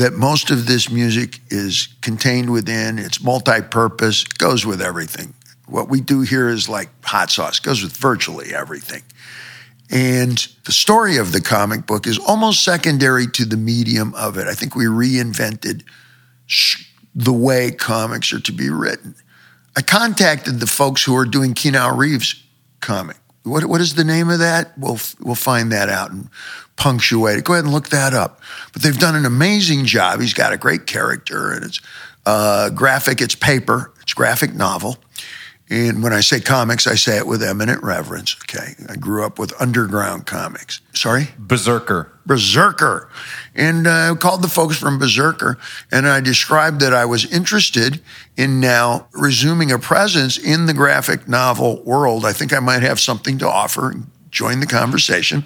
that most of this music is contained within. It's multi-purpose, goes with everything. What we do here is like hot sauce, goes with virtually everything. And the story of the comic book is almost secondary to the medium of it. I think we reinvented the way comics are to be written. I contacted the folks who are doing Keanu Reeves comic. What, what is the name of that? We'll, we'll find that out and punctuate it. Go ahead and look that up. But they've done an amazing job. He's got a great character and it's uh, graphic, it's paper, it's graphic novel. And when I say comics, I say it with eminent reverence. Okay. I grew up with underground comics. Sorry? Berserker. Berserker. And uh, I called the folks from Berserker and I described that I was interested in now resuming a presence in the graphic novel world. I think I might have something to offer. Join the conversation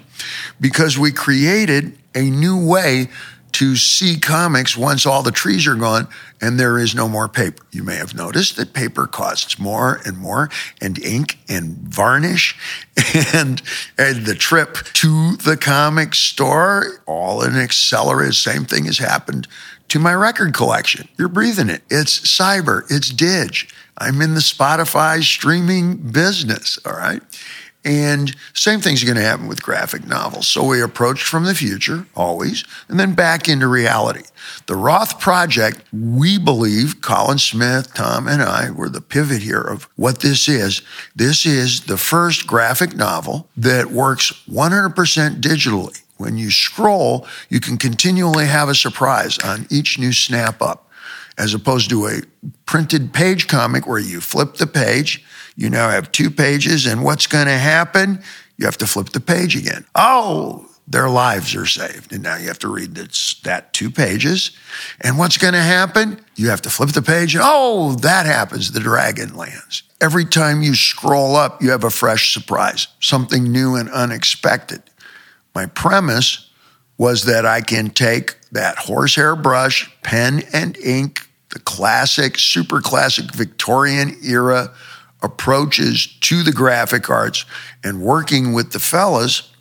because we created a new way to see comics once all the trees are gone and there is no more paper. You may have noticed that paper costs more and more, and ink and varnish, and, and the trip to the comic store, all in accelerated. Same thing has happened to my record collection. You're breathing it. It's cyber, it's dig. I'm in the Spotify streaming business, all right? And same thing's are going to happen with graphic novels. So we approached from the future, always, and then back into reality. The Roth Project, we believe, Colin Smith, Tom, and I were the pivot here of what this is. This is the first graphic novel that works 100% digitally. When you scroll, you can continually have a surprise on each new snap up, as opposed to a printed page comic where you flip the page you now have two pages, and what's going to happen? You have to flip the page again. Oh, their lives are saved. And now you have to read this, that two pages. And what's going to happen? You have to flip the page. And, oh, that happens. The dragon lands. Every time you scroll up, you have a fresh surprise, something new and unexpected. My premise was that I can take that horsehair brush, pen and ink, the classic, super classic Victorian era approaches to the graphic arts and working with the fellas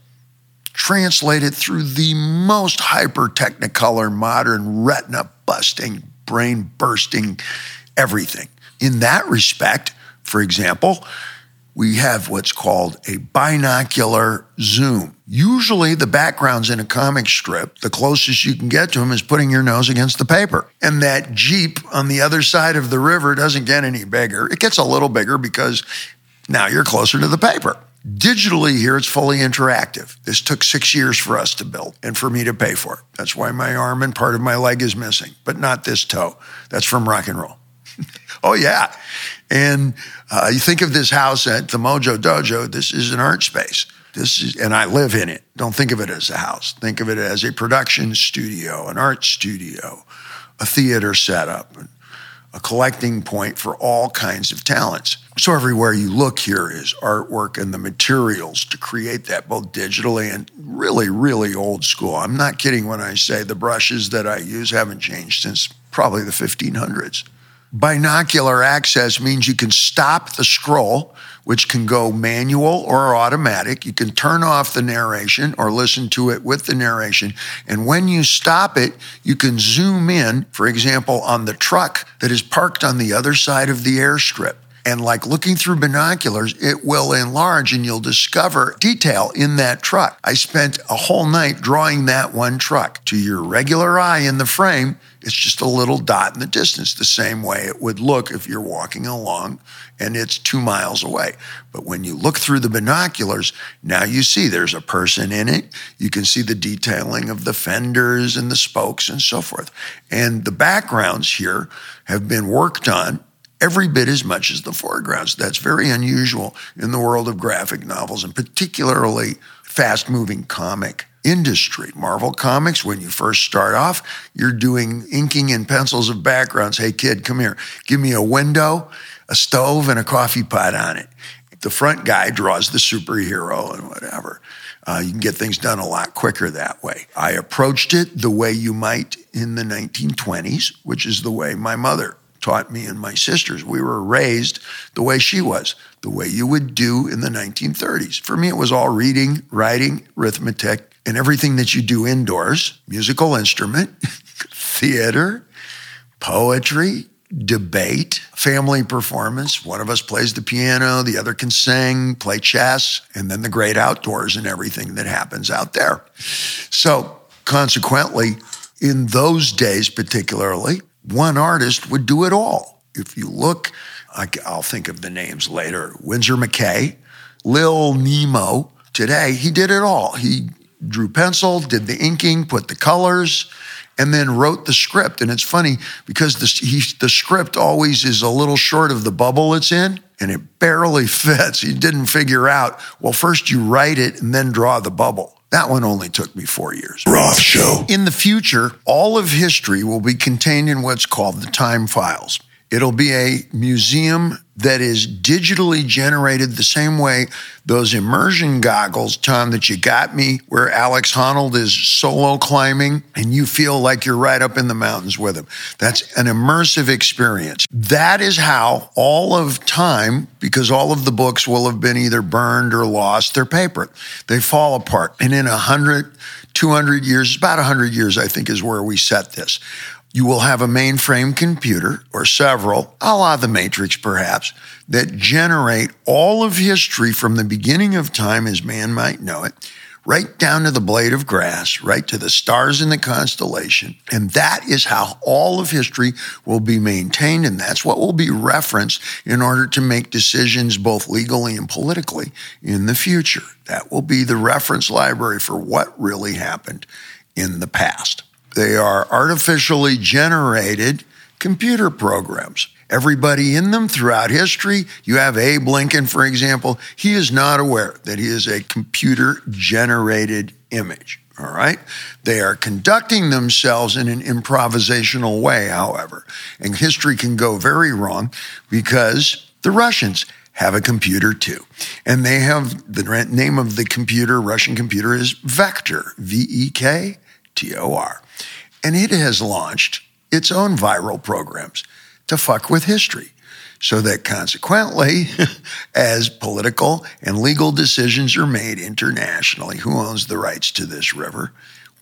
translated through the most hyper technicolor, modern, retina busting, brain bursting everything. In that respect, for example, we have what's called a binocular zoom. Usually, the backgrounds in a comic strip, the closest you can get to them is putting your nose against the paper. And that Jeep on the other side of the river doesn't get any bigger. It gets a little bigger because now you're closer to the paper. Digitally, here it's fully interactive. This took six years for us to build and for me to pay for it. That's why my arm and part of my leg is missing, but not this toe. That's from rock and roll. oh, yeah. And uh, you think of this house at the Mojo Dojo, this is an art space. This is, and I live in it. Don't think of it as a house. Think of it as a production studio, an art studio, a theater setup, a collecting point for all kinds of talents. So everywhere you look here is artwork and the materials to create that both digitally and really, really old school. I'm not kidding when I say the brushes that I use haven't changed since probably the 1500s. Binocular access means you can stop the scroll, which can go manual or automatic. You can turn off the narration or listen to it with the narration. And when you stop it, you can zoom in, for example, on the truck that is parked on the other side of the airstrip. And like looking through binoculars, it will enlarge and you'll discover detail in that truck. I spent a whole night drawing that one truck. To your regular eye in the frame, it's just a little dot in the distance, the same way it would look if you're walking along and it's two miles away. But when you look through the binoculars, now you see there's a person in it. You can see the detailing of the fenders and the spokes and so forth. And the backgrounds here have been worked on every bit as much as the foregrounds. That's very unusual in the world of graphic novels and particularly fast moving comic industry. Marvel Comics, when you first start off, you're doing inking and pencils of backgrounds. Hey, kid, come here. Give me a window, a stove, and a coffee pot on it. The front guy draws the superhero and whatever. Uh, you can get things done a lot quicker that way. I approached it the way you might in the 1920s, which is the way my mother taught me and my sisters. We were raised the way she was, the way you would do in the 1930s. For me, it was all reading, writing, arithmetic, and everything that you do indoors, musical instrument. theater, poetry, debate, family performance. One of us plays the piano, the other can sing, play chess, and then the great outdoors and everything that happens out there. So, consequently, in those days, particularly, one artist would do it all. If you look, I'll think of the names later Winsor McCay, Lil Nemo. Today, he did it all. He drew pencil, did the inking, put the colors, and then wrote the script. And it's funny because the, he, the script always is a little short of the bubble it's in and it barely fits. He didn't figure out, well, first you write it and then draw the bubble. That one only took me four years. Roth Show. In the future, all of history will be contained in what's called the time files. It'll be a museum that is digitally generated the same way those immersion goggles, Tom, that you got me, where Alex Honnold is solo climbing and you feel like you're right up in the mountains with him. That's an immersive experience. That is how all of time, because all of the books will have been either burned or lost, they're paper. They fall apart. And in a hundred, 200 years, about 100 years, I think, is where we set this. You will have a mainframe computer or several, a la the Matrix perhaps, that generate all of history from the beginning of time as man might know it, right down to the blade of grass, right to the stars in the constellation. And that is how all of history will be maintained. And that's what will be referenced in order to make decisions both legally and politically in the future. That will be the reference library for what really happened in the past. They are artificially generated computer programs. Everybody in them throughout history, you have Abe Lincoln, for example, he is not aware that he is a computer generated image. All right. They are conducting themselves in an improvisational way, however. And history can go very wrong because the Russians have a computer too. And they have the name of the computer, Russian computer, is Vektor, V E K T O R. And it has launched its own viral programs to fuck with history. So that consequently, as political and legal decisions are made internationally, who owns the rights to this river?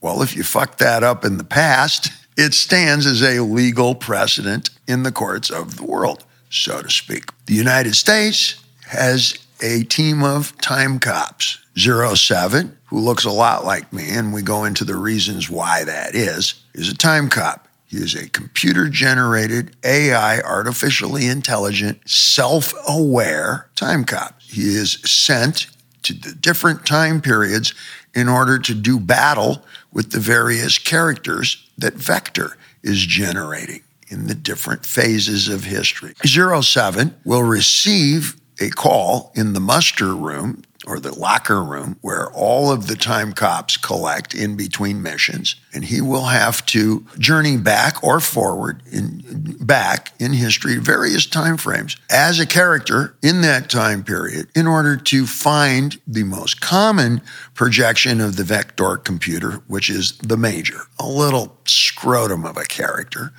Well, if you fuck that up in the past, it stands as a legal precedent in the courts of the world, so to speak. The United States has a team of time cops, Zero Seven, who looks a lot like me, and we go into the reasons why that is, is a time cop. He is a computer generated, AI, artificially intelligent, self aware time cop. He is sent to the different time periods in order to do battle with the various characters that Vektor is generating in the different phases of history. Zero Seven will receive a call in the muster room or the locker room where all of the time cops collect in between missions and he will have to journey back or forward in back in history various time frames as a character in that time period in order to find the most common projection of the Vektor computer which is the major a little scrotum of a character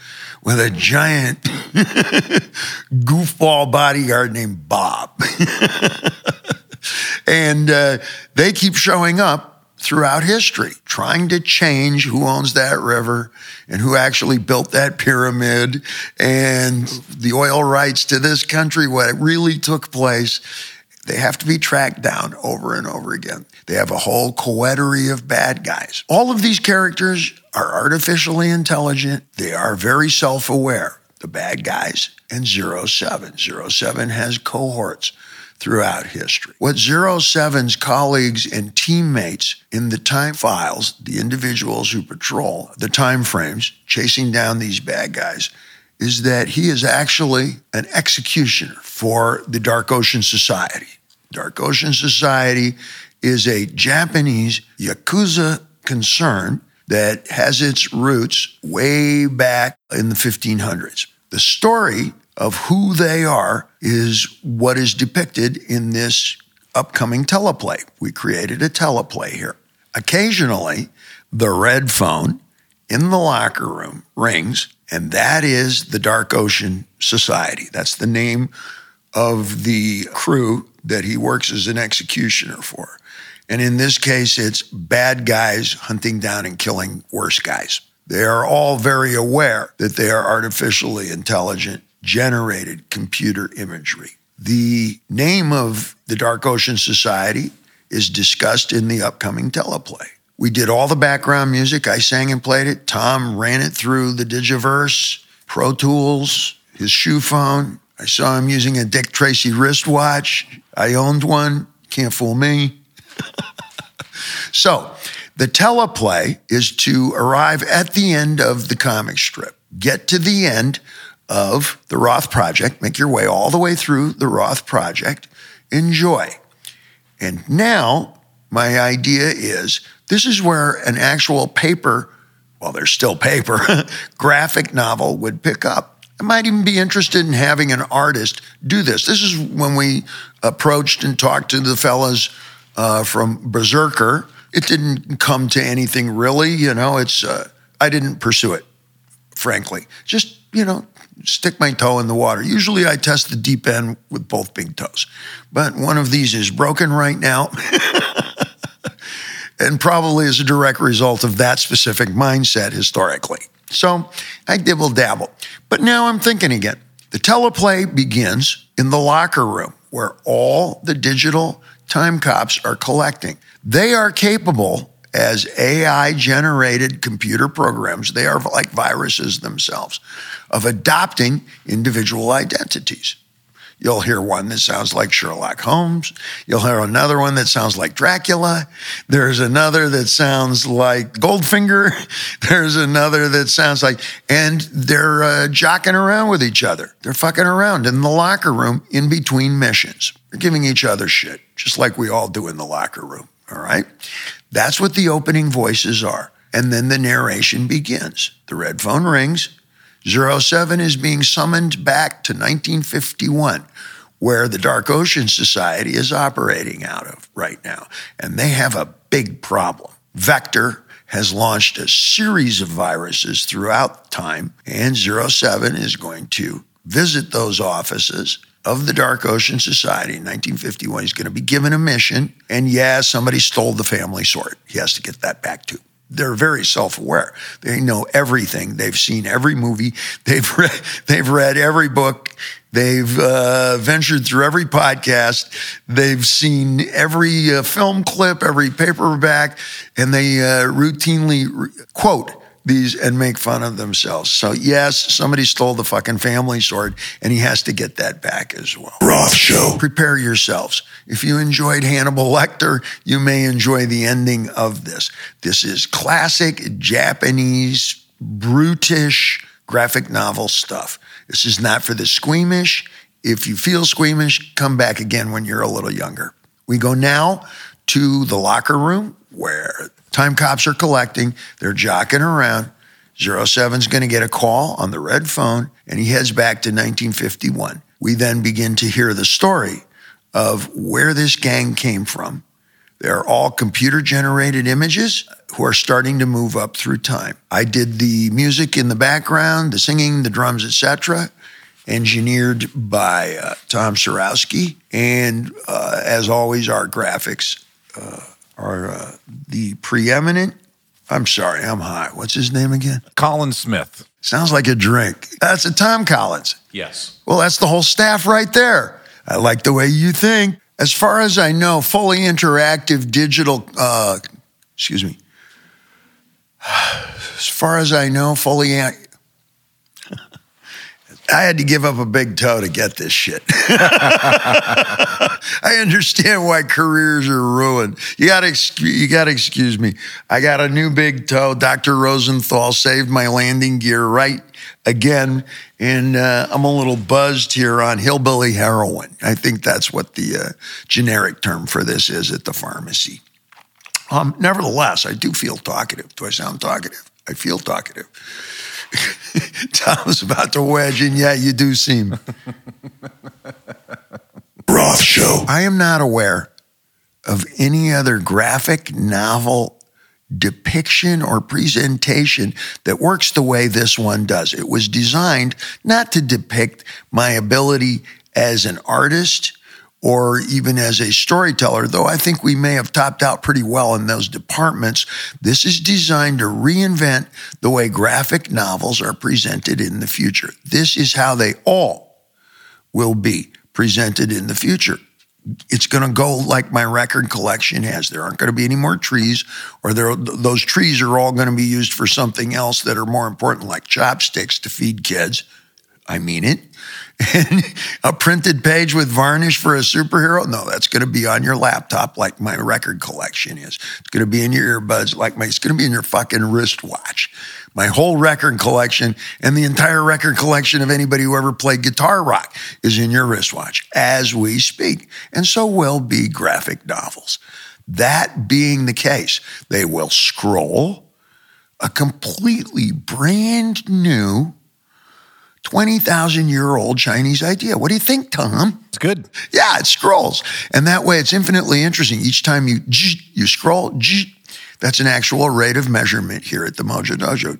with a giant goofball bodyguard named Bob and uh, they keep showing up throughout history, trying to change who owns that river and who actually built that pyramid and the oil rights to this country, what really took place. They have to be tracked down over and over again. They have a whole coterie of bad guys. All of these characters are artificially intelligent. They are very self aware, the bad guys, and Zero Seven. Zero Seven has cohorts throughout history. What Zero Seven's colleagues and teammates in the time files, the individuals who patrol the time frames, chasing down these bad guys, is that he is actually an executioner for the Dark Ocean Society. Dark Ocean Society is a Japanese Yakuza concern that has its roots way back in the 1500s. The story of who they are is what is depicted in this upcoming teleplay. We created a teleplay here. Occasionally, the red phone in the locker room rings, and that is the Dark Ocean Society. That's the name of the crew that he works as an executioner for. And in this case, it's bad guys hunting down and killing worse guys. They are all very aware that they are artificially intelligent, generated computer imagery. The name of the Dark Ocean Society is discussed in the upcoming teleplay. We did all the background music. I sang and played it. Tom ran it through the Digiverse, Pro Tools, his shoe phone. I saw him using a Dick Tracy wristwatch. I owned one. Can't fool me. so, the teleplay is to arrive at the end of the comic strip, get to the end of the Roth Project, make your way all the way through the Roth Project, enjoy. And now, my idea is this is where an actual paper, well, there's still paper, graphic novel would pick up. I might even be interested in having an artist do this. This is when we approached and talked to the fellas uh, from Berserker. It didn't come to anything really, you know. It's uh, I didn't pursue it, frankly. Just you know, stick my toe in the water. Usually I test the deep end with both big toes, but one of these is broken right now. and probably as a direct result of that specific mindset historically. So I dibble dabble. But now I'm thinking again. The teleplay begins in the locker room where all the digital time cops are collecting. They are capable as AI generated computer programs, they are like viruses themselves, of adopting individual identities. You'll hear one that sounds like Sherlock Holmes. You'll hear another one that sounds like Dracula. There's another that sounds like Goldfinger. There's another that sounds like, and they're uh, jocking around with each other. They're fucking around in the locker room in between missions. They're giving each other shit, just like we all do in the locker room. All right. That's what the opening voices are. And then the narration begins. The red phone rings. 07 is being summoned back to 1951, where the Dark Ocean Society is operating out of right now. And they have a big problem. Vektor has launched a series of viruses throughout time, and 07 is going to visit those offices of the Dark Ocean Society in 1951. He's going to be given a mission. And yeah, somebody stole the family sword. He has to get that back too. They're very self-aware. They know everything. They've seen every movie. They've read, they've read every book. They've uh, ventured through every podcast. They've seen every uh, film clip, every paperback, and they uh, routinely re- quote these and make fun of themselves. So yes, somebody stole the fucking family sword and he has to get that back as well. Roth Show. Prepare yourselves. If you enjoyed Hannibal Lecter, you may enjoy the ending of this. This is classic Japanese, brutish graphic novel stuff. This is not for the squeamish. If you feel squeamish, come back again when you're a little younger. We go now to the locker room where Time cops are collecting. They're jocking around. 07's going to get a call on the red phone, and he heads back to 1951. We then begin to hear the story of where this gang came from. They're all computer generated images who are starting to move up through time. I did the music in the background, the singing, the drums, etc., engineered by uh, Tom Sarowski, and uh, as always, our graphics. Uh, are uh, the preeminent. I'm sorry, I'm high. What's his name again? Colin Smith. Sounds like a drink. That's a Tom Collins. Yes. Well, that's the whole staff right there. I like the way you think. As far as I know, fully interactive digital, uh, excuse me. As far as I know, fully I had to give up a big toe to get this shit. I understand why careers are ruined. You got to you got to excuse me. I got a new big toe. Dr. Rosenthal saved my landing gear right again, and uh, I'm a little buzzed here on hillbilly heroin. I think that's what the uh, generic term for this is at the pharmacy. Um, nevertheless, I do feel talkative. Do I sound talkative? I feel talkative. Tom's about to wedge, and yeah, you do seem. Roth Show. I am not aware of any other graphic novel depiction or presentation that works the way this one does. It was designed not to depict my ability as an artist or even as a storyteller, though I think we may have topped out pretty well in those departments. This is designed to reinvent the way graphic novels are presented in the future. This is how they all will be presented in the future. It's going to go like my record collection has. There aren't going to be any more trees, or there, those trees are all going to be used for something else that are more important, like chopsticks to feed kids. I mean it. And a printed page with varnish for a superhero? No, that's going to be on your laptop like my record collection is. It's going to be in your earbuds like my, it's going to be in your fucking wristwatch. My whole record collection and the entire record collection of anybody who ever played guitar rock is in your wristwatch as we speak. And so will be graphic novels. That being the case, they will scroll a completely brand new 20,000 year old Chinese idea. What do you think, Tom? It's good. Yeah, it scrolls. And that way it's infinitely interesting. Each time you, you scroll, that's an actual rate of measurement here at the Mojo Dojo.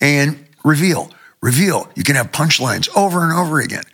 And reveal, reveal. You can have punchlines over and over again.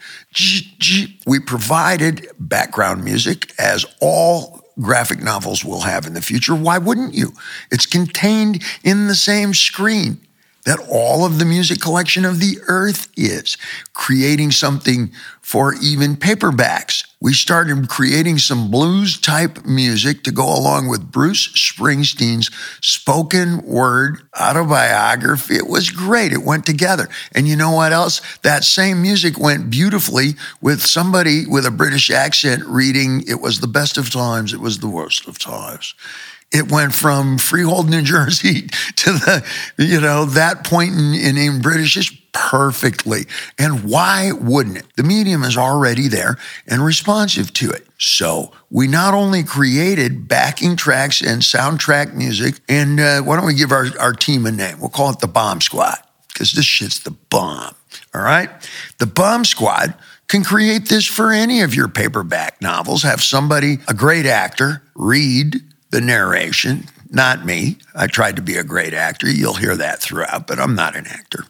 We provided background music as all graphic novels will have in the future. Why wouldn't you? It's contained in the same screen that all of the music collection of the earth is, creating something for even paperbacks. We started creating some blues type music to go along with Bruce Springsteen's spoken word autobiography. It was great. It went together. And you know what else? That same music went beautifully with somebody with a British accent reading, It was the best of times, it was the worst of times it went from Freehold, New Jersey to the, you know, that point in, in, British history perfectly. And why wouldn't it? The medium is already there and responsive to it. So we not only created backing tracks and soundtrack music, and uh, why don't we give our, our team a name? We'll call it the Bomb Squad because this shit's the bomb. All right. The Bomb Squad can create this for any of your paperback novels. Have somebody, a great actor, read the narration, not me. I tried to be a great actor. You'll hear that throughout, but I'm not an actor.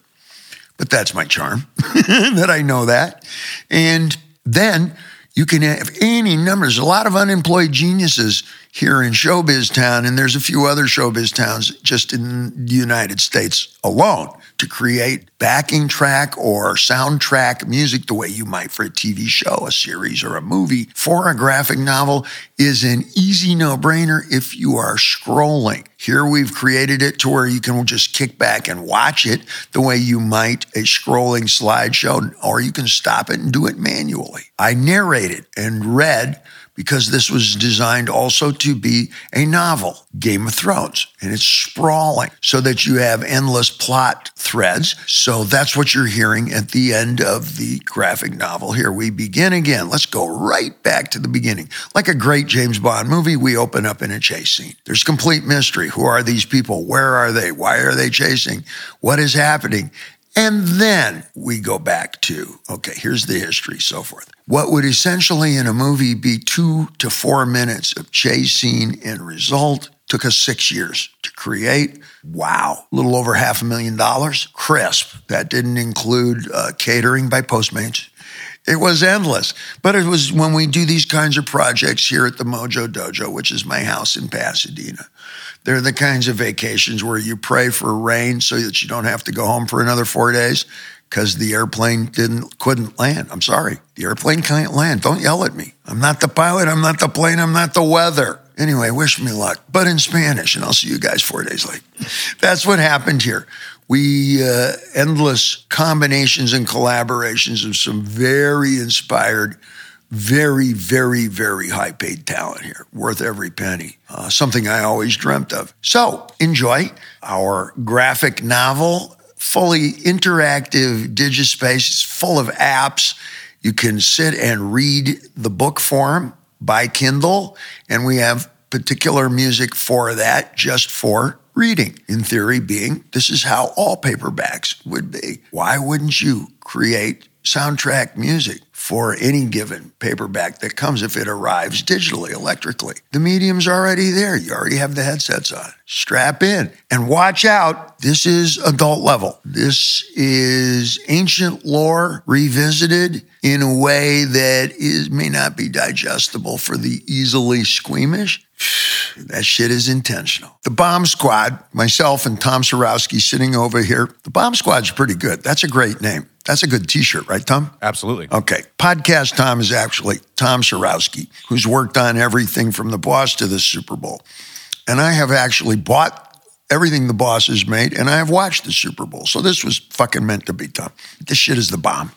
But that's my charm, that I know that. And then you can have any numbers. A lot of unemployed geniuses here in showbiz town, and there's a few other showbiz towns just in the United States alone to create backing track or soundtrack music the way you might for a TV show, a series, or a movie for a graphic novel is an easy no brainer if you are scrolling. Here we've created it to where you can just kick back and watch it the way you might a scrolling slideshow, or you can stop it and do it manually. I narrated and read because this was designed also to be a novel, Game of Thrones, and it's sprawling so that you have endless plot threads. So that's what you're hearing at the end of the graphic novel. Here we begin again. Let's go right back to the beginning. Like a great James Bond movie, we open up in a chase scene. There's complete mystery. Who are these people? Where are they? Why are they chasing? What is happening? And then we go back to, okay, here's the history, so forth. What would essentially in a movie be two to four minutes of chase scene and result took us six years to create. Wow. A little over half a million dollars. Crisp. That didn't include uh, catering by Postmates. It was endless. But it was when we do these kinds of projects here at the Mojo Dojo, which is my house in Pasadena. They're the kinds of vacations where you pray for rain so that you don't have to go home for another four days because the airplane didn't couldn't land. I'm sorry. The airplane can't land. Don't yell at me. I'm not the pilot. I'm not the plane. I'm not the weather. Anyway, wish me luck, but in Spanish, and I'll see you guys four days late. That's what happened here. We uh, endless combinations and collaborations of some very inspired very, very, very high paid talent here, worth every penny. Uh, something I always dreamt of. So enjoy our graphic novel, fully interactive digispace. It's full of apps. You can sit and read the book form by Kindle, and we have particular music for that just for reading. In theory, being this is how all paperbacks would be. Why wouldn't you create soundtrack music for any given paperback that comes if it arrives digitally, electrically. The medium's already there. You already have the headsets on. Strap in and watch out. This is adult level. This is ancient lore revisited in a way that is may not be digestible for the easily squeamish. That shit is intentional. The Bomb Squad, myself and Tom Sarowski sitting over here. The Bomb Squad's pretty good. That's a great name. That's a good t-shirt, right, Tom? Absolutely. Okay. Podcast Tom is actually Tom Sarowski, who's worked on everything from the boss to the Super Bowl. And I have actually bought everything the boss has made, and I have watched the Super Bowl. So this was fucking meant to be, Tom. This shit is the bomb.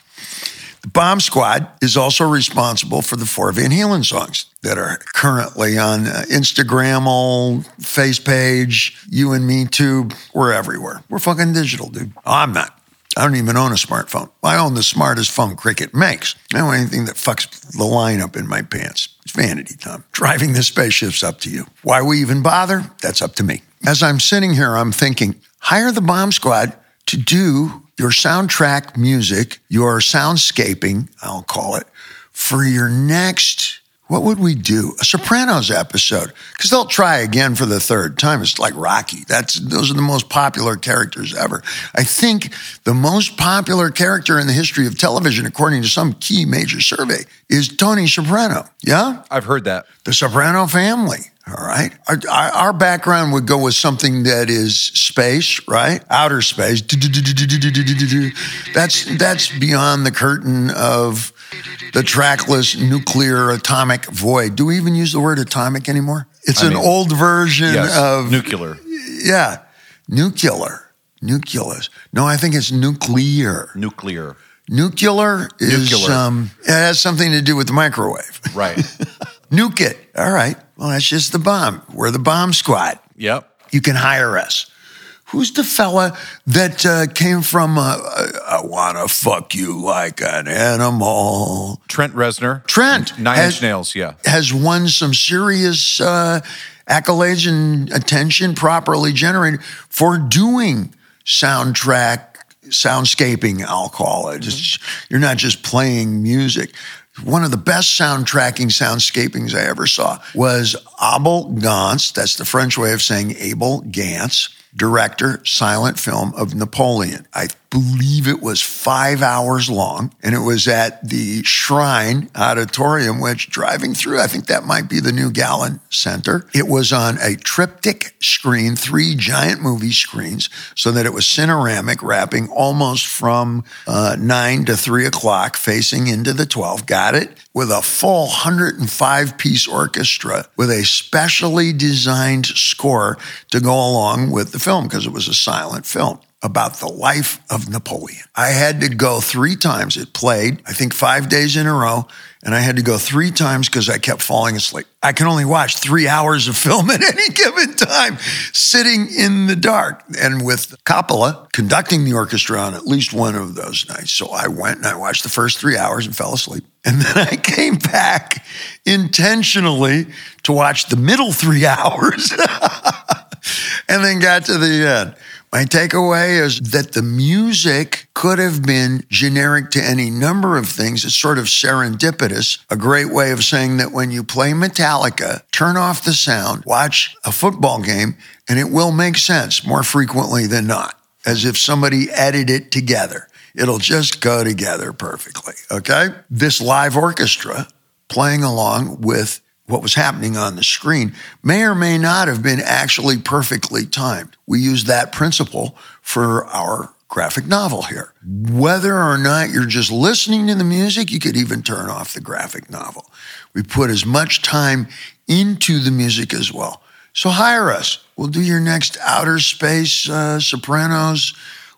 The Bomb Squad is also responsible for the four Van Halen songs that are currently on uh, Instagram, face page, you and me too. We're everywhere. We're fucking digital, dude. I'm not. I don't even own a smartphone. I own the smartest phone Cricket makes. I don't anything that fucks the line up in my pants. It's vanity, Tom. Driving the spaceship's up to you. Why we even bother? That's up to me. As I'm sitting here, I'm thinking, hire the bomb squad to do your soundtrack music, your soundscaping, I'll call it, for your next what would we do? A Sopranos episode. Because they'll try again for the third time. It's like Rocky. That's those are the most popular characters ever. I think the most popular character in the history of television, according to some key major survey, is Tony Soprano. Yeah? I've heard that. The Soprano family. All right. Our, our, background would go with something that is space, right? Outer space. That's that's beyond the curtain of the trackless nuclear atomic void. Do we even use the word atomic anymore? It's I an mean, old version yes, of nuclear. Yeah, nuclear. Nucleus. No, I think it's nuclear. Nuclear. Nuclear is nuclear. Um, it has something to do with the microwave. Right. Nuke it. All right. Well, that's just the bomb. We're the bomb squad. Yep. You can hire us. Who's the fella that uh, came from uh, I wanna fuck you like an animal? Trent Reznor. Trent. Nine has, Inch Nails, yeah. Has won some serious uh, accolades and attention properly generated for doing soundtrack, soundscaping, I'll call it. You're not just playing music. One of the best soundtracking soundscapings I ever saw was Abel Gance. That's the French way of saying Abel Gance director, silent film of Napoleon. I believe it was five hours long, and it was at the Shrine Auditorium, which driving through, I think that might be the new Galen Center. It was on a triptych screen, three giant movie screens, so that it was cineramic, wrapping almost from uh, nine to three o'clock, facing into the 12. Got it? With a full 105 piece orchestra with a specially designed score to go along with the film because it was a silent film about the life of Napoleon. I had to go three times. It played, I think, five days in a row, and I had to go three times because I kept falling asleep. I can only watch three hours of film at any given time, sitting in the dark. And with Coppola conducting the orchestra on at least one of those nights. So I went and I watched the first three hours and fell asleep. And then I came back intentionally to watch the middle three hours and then got to the end. My takeaway is that the music could have been generic to any number of things. It's sort of serendipitous, a great way of saying that when you play Metallica, turn off the sound, watch a football game, and it will make sense more frequently than not, as if somebody edited it together. It'll just go together perfectly. Okay. This live orchestra playing along with what was happening on the screen may or may not have been actually perfectly timed. We use that principle for our graphic novel here. Whether or not you're just listening to the music, you could even turn off the graphic novel. We put as much time into the music as well. So hire us. We'll do your next outer space uh, sopranos.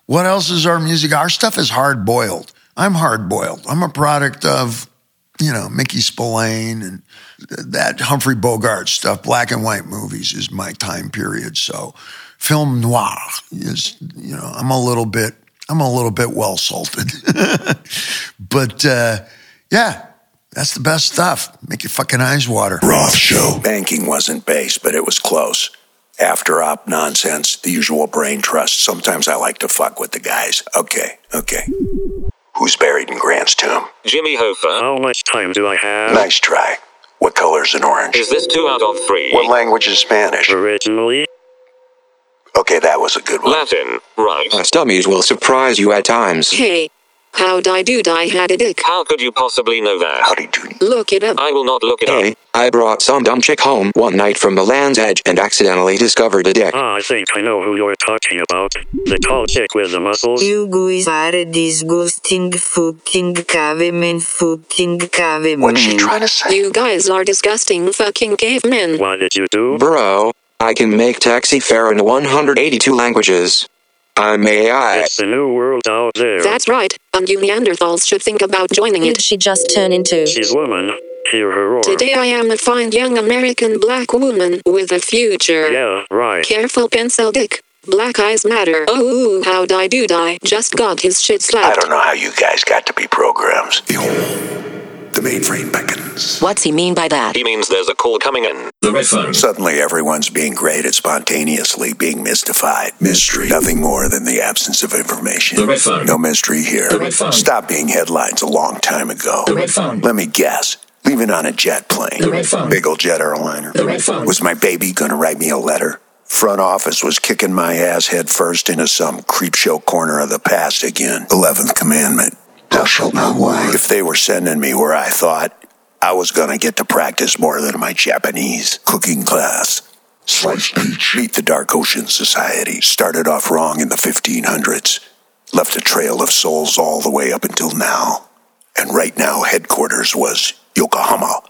What else is our music? Our stuff is hard boiled. I'm hard boiled. I'm a product of, you know, Mickey Spillane and that Humphrey Bogart stuff, black and white movies is my time period. So film noir is, you know, I'm a little bit, I'm a little bit well salted. but uh, yeah, that's the best stuff. Make your fucking eyes water. Roth Show. Banking wasn't base, but it was close. After op nonsense, the usual brain trust. Sometimes I like to fuck with the guys. Okay, okay. Who's buried in Grant's tomb? Jimmy Hoffa. How much time do I have? Nice try. What color's an orange? Is this two out of three? What language is Spanish? Originally, Okay, that was a good one. Latin. Right. Us dummies will surprise you at times. Hey, how'd I do? I had a dick. How could you possibly know that? How did you? Look it up. I will not look it up. Hey, I brought some dumb chick home one night from the land's edge and accidentally discovered a dick. ah, I think I know who you're talking about. The tall chick with the muscles. You guys are disgusting fucking cavemen fucking cavemen. What's she trying to say? You guys are disgusting fucking cavemen. What did you do? Bro, I can make taxi fare in 182 languages. I'm AI. It's the new world out there. That's right, and you Neanderthals should think about joining did it. she just turn into? She's woman. Hear her roar. Today I am a fine young American black woman with a future. Yeah, right. Careful pencil dick. Black eyes matter. Oh, how'd I do die? Just got his shit slapped. I don't know how you guys got to be programs. The mainframe beckons. What's he mean by that? He means there's a call coming in. The red phone. Suddenly, everyone's being great at spontaneously being mystified. Mystery. Nothing more than the absence of information. The red phone. No mystery here. The red phone. Stop being headlines a long time ago. The red phone. Let me guess. Leaving on a jet plane. The red phone. Big old jet airliner. The red phone. Was my baby gonna write me a letter? Front office was kicking my ass head first into some creepshow corner of the past again. Eleventh commandment. Thou shalt not lie. If they were sending me where I thought I was gonna get to practice more than my Japanese cooking class. Sliced peach. Meet the Dark Ocean Society. Started off wrong in the 1500s. Left a trail of souls all the way up until now. And right now, headquarters was Yokohama,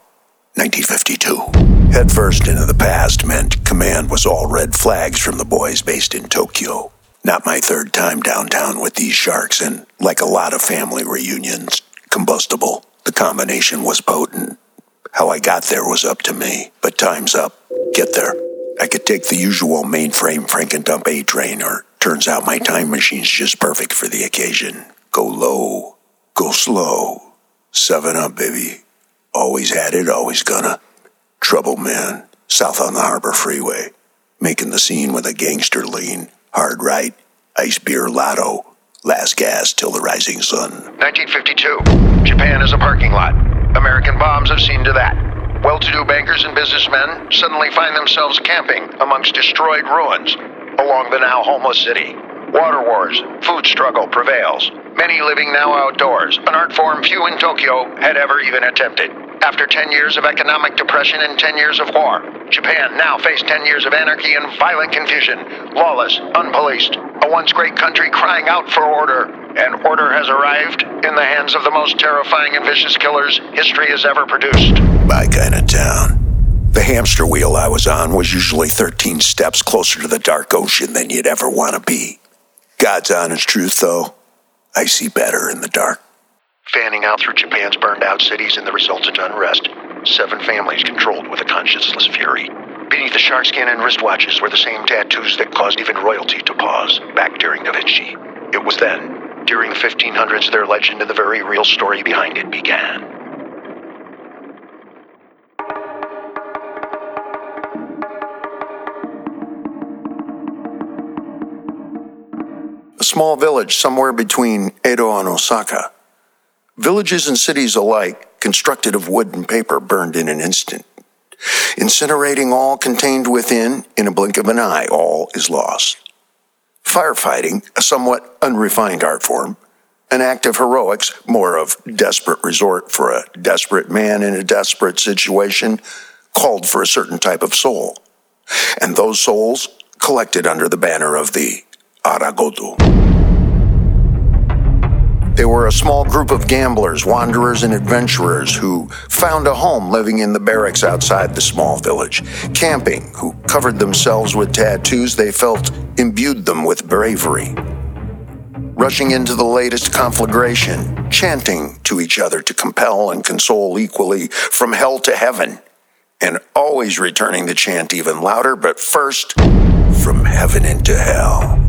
1952. Headfirst into the past meant command was all red flags from the boys based in Tokyo. Not my third time downtown with these sharks, and like a lot of family reunions, combustible. The combination was potent. How I got there was up to me, but time's up. Get there. I could take the usual mainframe Frankendump A train, or turns out my time machine's just perfect for the occasion. Go low, go slow. Seven up, baby. Always had it, always gonna. Trouble man, south on the Harbor Freeway. Making the scene with a gangster lean. Hard right, ice beer lotto. Last gas till the rising sun. 1952. Japan is a parking lot. American bombs have seen to that. Well to do bankers and businessmen suddenly find themselves camping amongst destroyed ruins along the now homeless city. Water wars, food struggle prevails. Many living now outdoors, an art form few in Tokyo had ever even attempted. After 10 years of economic depression and 10 years of war, Japan now faced 10 years of anarchy and violent confusion. Lawless, unpoliced, a once great country crying out for order. And order has arrived in the hands of the most terrifying and vicious killers history has ever produced. My kind of town. The hamster wheel I was on was usually 13 steps closer to the dark ocean than you'd ever want to be. God's honest truth, though, I see better in the dark. Fanning out through Japan's burned out cities and the resultant unrest, seven families controlled with a conscienceless fury. Beneath the shark skin and wristwatches were the same tattoos that caused even royalty to pause back during Da Vinci. It was then, during the 1500s, their legend and the very real story behind it began. A small village somewhere between Edo and Osaka. Villages and cities alike, constructed of wood and paper, burned in an instant. Incinerating all contained within, in a blink of an eye, all is lost. Firefighting, a somewhat unrefined art form, an act of heroics, more of desperate resort for a desperate man in a desperate situation, called for a certain type of soul. And those souls collected under the banner of the Aragoto. They were a small group of gamblers, wanderers, and adventurers who found a home living in the barracks outside the small village, camping, who covered themselves with tattoos they felt imbued them with bravery. Rushing into the latest conflagration, chanting to each other to compel and console equally from hell to heaven, and always returning the chant even louder, but first, from heaven into hell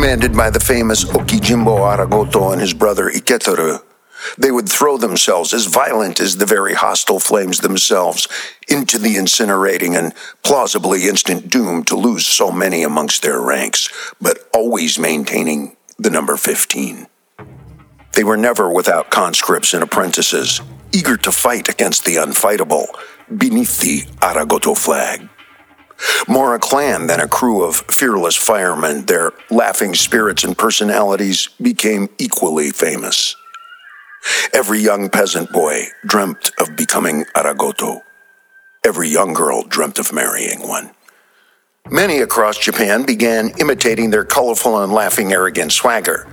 commanded by the famous Okijimbo Aragoto and his brother Iketoru. They would throw themselves, as violent as the very hostile flames themselves, into the incinerating and plausibly instant doom to lose so many amongst their ranks, but always maintaining the number 15. They were never without conscripts and apprentices, eager to fight against the unfightable beneath the Aragoto flag. More a clan than a crew of fearless firemen, their laughing spirits and personalities became equally famous. Every young peasant boy dreamt of becoming Aragoto. Every young girl dreamt of marrying one. Many across Japan began imitating their colorful and laughing arrogant swagger,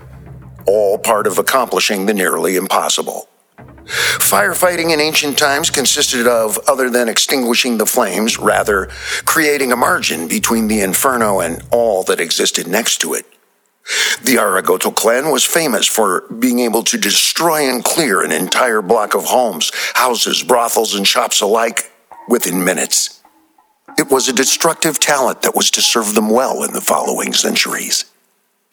all part of accomplishing the nearly impossible. Firefighting in ancient times consisted of, other than extinguishing the flames, rather creating a margin between the inferno and all that existed next to it. The Aragoto clan was famous for being able to destroy and clear an entire block of homes, houses, brothels, and shops alike within minutes. It was a destructive talent that was to serve them well in the following centuries.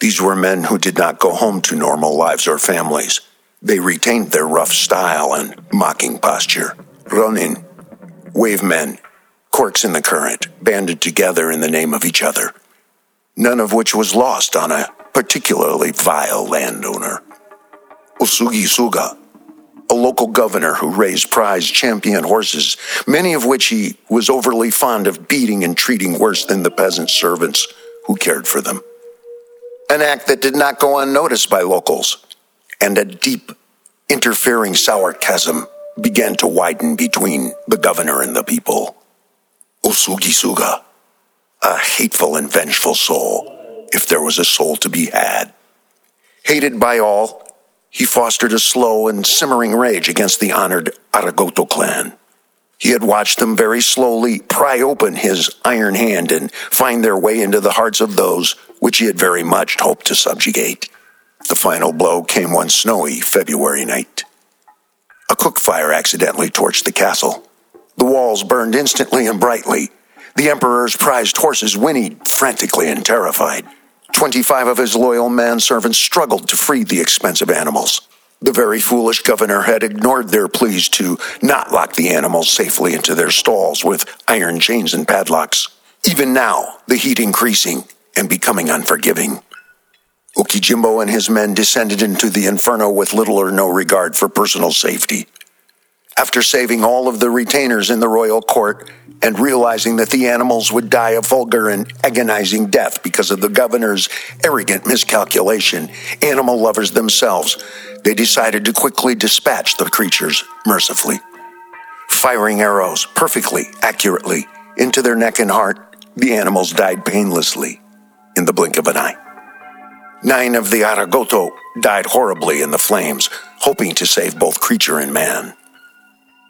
These were men who did not go home to normal lives or families. They retained their rough style and mocking posture. Ronin, wave men, corks in the current, banded together in the name of each other. None of which was lost on a particularly vile landowner. Usugi Suga, a local governor who raised prize champion horses, many of which he was overly fond of beating and treating worse than the peasant servants who cared for them. An act that did not go unnoticed by locals, and a deep, interfering sour chasm began to widen between the governor and the people. Usugi Suga, a hateful and vengeful soul, if there was a soul to be had. Hated by all, he fostered a slow and simmering rage against the honored Aragoto clan. He had watched them very slowly pry open his iron hand and find their way into the hearts of those which he had very much hoped to subjugate. The final blow came one snowy February night. A cook fire accidentally torched the castle. The walls burned instantly and brightly. The Emperor's prized horses whinnied frantically and terrified. Twenty-five of his loyal manservants struggled to free the expensive animals. The very foolish governor had ignored their pleas to not lock the animals safely into their stalls with iron chains and padlocks. Even now, the heat increasing and becoming unforgiving. Okijimbo and his men descended into the inferno with little or no regard for personal safety. After saving all of the retainers in the royal court and realizing that the animals would die a vulgar and agonizing death because of the governor's arrogant miscalculation, animal lovers themselves, they decided to quickly dispatch the creatures mercifully. Firing arrows perfectly, accurately, into their neck and heart, the animals died painlessly in the blink of an eye. Nine of the Aragoto died horribly in the flames, hoping to save both creature and man.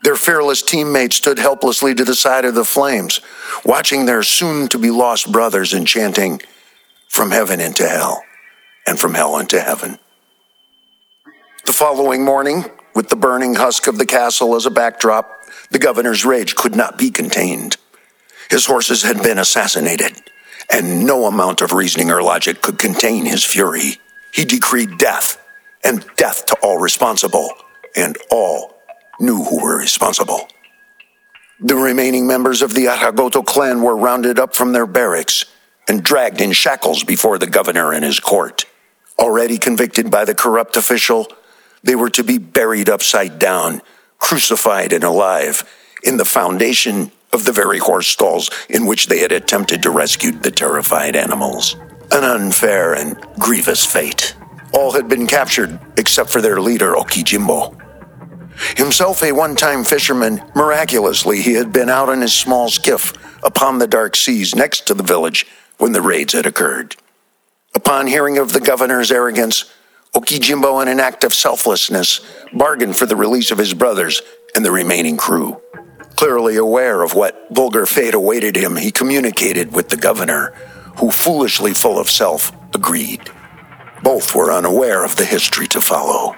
Their fearless teammates stood helplessly to the side of the flames, watching their soon to be lost brothers and chanting, From heaven into hell, and from hell into heaven. The following morning, with the burning husk of the castle as a backdrop, the governor's rage could not be contained. His horses had been assassinated, and no amount of reasoning or logic could contain his fury. He decreed death, and death to all responsible, and all knew who were responsible. The remaining members of the Aragoto clan were rounded up from their barracks and dragged in shackles before the governor and his court. Already convicted by the corrupt official, they were to be buried upside down, crucified and alive, in the foundation of the very horse stalls in which they had attempted to rescue the terrified animals. An unfair and grievous fate. All had been captured except for their leader, Okijimbo. Himself a one time fisherman, miraculously he had been out in his small skiff upon the dark seas next to the village when the raids had occurred. Upon hearing of the governor's arrogance, Okijimbo, in an act of selflessness, bargained for the release of his brothers and the remaining crew. Clearly aware of what vulgar fate awaited him, he communicated with the governor, who, foolishly full of self, agreed. Both were unaware of the history to follow.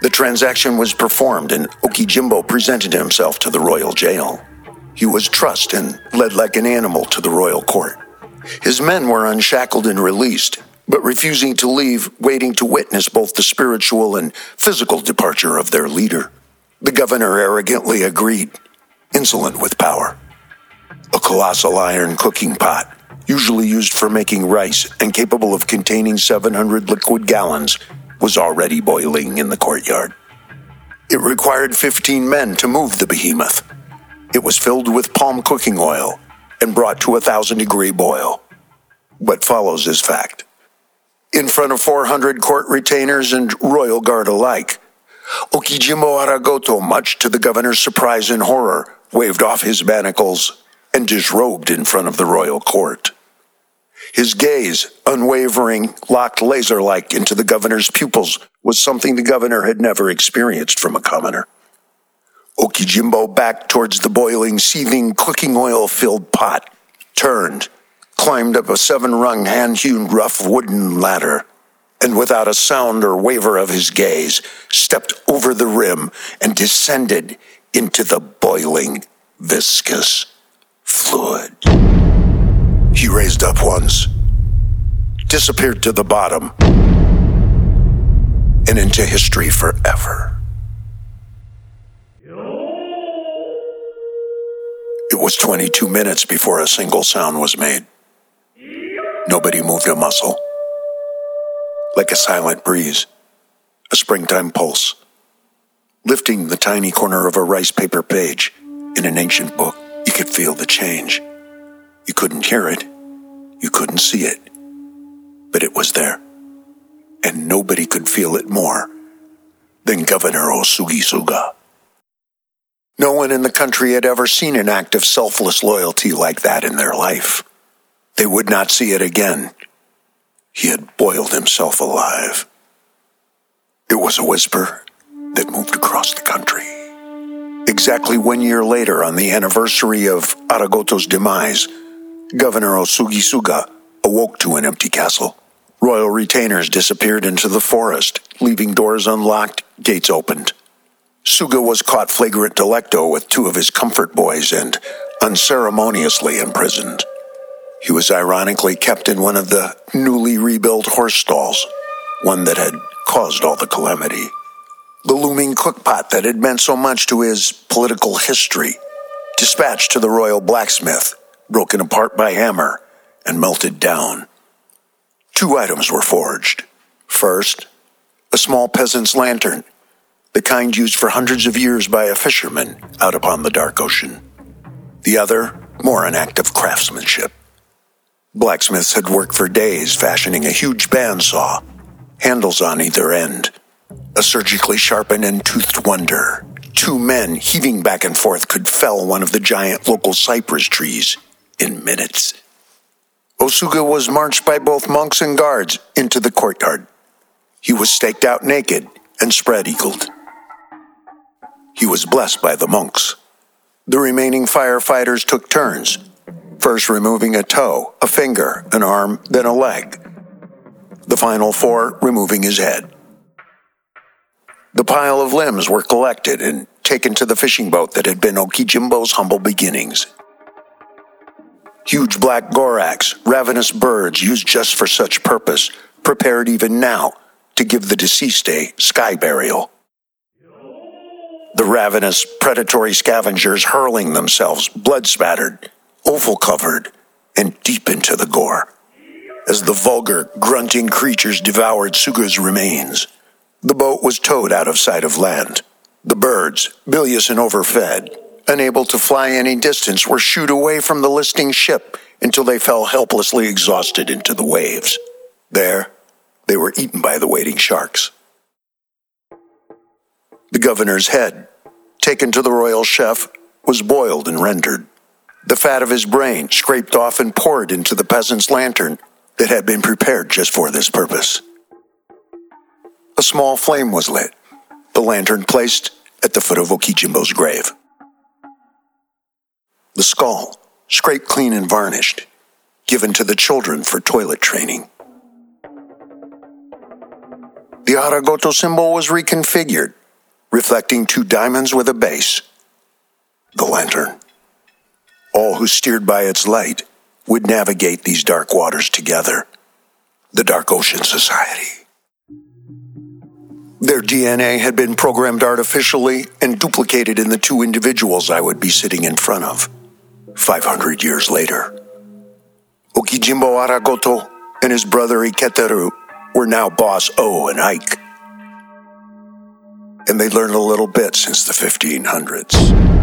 The transaction was performed, and Okijimbo presented himself to the royal jail. He was trussed and led like an animal to the royal court. His men were unshackled and released, but refusing to leave, waiting to witness both the spiritual and physical departure of their leader. The governor arrogantly agreed, insolent with power. A colossal iron cooking pot, usually used for making rice and capable of containing 700 liquid gallons, was already boiling in the courtyard. It required 15 men to move the behemoth. It was filled with palm cooking oil and brought to a thousand degree boil. What follows is fact. In front of 400 court retainers and royal guard alike, Okijimbo Aragoto, much to the governor's surprise and horror, waved off his manacles and disrobed in front of the royal court. His gaze, unwavering, locked laser like into the governor's pupils, was something the governor had never experienced from a commoner. Okijimbo backed towards the boiling, seething, cooking oil filled pot, turned, climbed up a seven rung, hand hewn, rough wooden ladder, and without a sound or waver of his gaze, stepped over the rim and descended into the boiling, viscous fluid. He raised up once, disappeared to the bottom, and into history forever. It was 22 minutes before a single sound was made. Nobody moved a muscle. Like a silent breeze, a springtime pulse, lifting the tiny corner of a rice paper page in an ancient book. You could feel the change. You couldn't hear it. You couldn't see it. But it was there. And nobody could feel it more than Governor Osugisuga. No one in the country had ever seen an act of selfless loyalty like that in their life. They would not see it again. He had boiled himself alive. It was a whisper that moved across the country. Exactly one year later, on the anniversary of Aragoto's demise, Governor Osugisuga awoke to an empty castle. Royal retainers disappeared into the forest, leaving doors unlocked, gates opened. Suga was caught flagrant delicto with two of his comfort boys and unceremoniously imprisoned. He was ironically kept in one of the newly rebuilt horse stalls, one that had caused all the calamity. The looming cookpot that had meant so much to his political history, dispatched to the royal blacksmith, broken apart by hammer, and melted down. Two items were forged. First, a small peasant's lantern, the kind used for hundreds of years by a fisherman out upon the dark ocean. The other, more an act of craftsmanship. Blacksmiths had worked for days fashioning a huge bandsaw, handles on either end, a surgically sharpened and toothed wonder. Two men heaving back and forth could fell one of the giant local cypress trees in minutes. Osuga was marched by both monks and guards into the courtyard. He was staked out naked and spread eagled. He was blessed by the monks. The remaining firefighters took turns, first removing a toe, a finger, an arm, then a leg. The final four removing his head. The pile of limbs were collected and taken to the fishing boat that had been Okijimbo's humble beginnings. Huge black gorax, ravenous birds used just for such purpose, prepared even now to give the deceased a sky burial. The ravenous, predatory scavengers hurling themselves, blood spattered, offal covered, and deep into the gore. As the vulgar, grunting creatures devoured Suga's remains, the boat was towed out of sight of land. The birds, bilious and overfed, unable to fly any distance, were shooed away from the listing ship until they fell helplessly exhausted into the waves. There, they were eaten by the waiting sharks. The governor's head, taken to the royal chef, was boiled and rendered. The fat of his brain scraped off and poured into the peasant's lantern that had been prepared just for this purpose. A small flame was lit, the lantern placed at the foot of Okijimbo's grave. The skull, scraped clean and varnished, given to the children for toilet training. The Aragoto symbol was reconfigured, reflecting two diamonds with a base. The lantern. All who steered by its light would navigate these dark waters together. The Dark Ocean Society. Their DNA had been programmed artificially and duplicated in the two individuals I would be sitting in front of. 500 years later. Okijimbo Aragoto and his brother Iketeru were now Boss O and Ike. and they learned a little bit since the 1500s.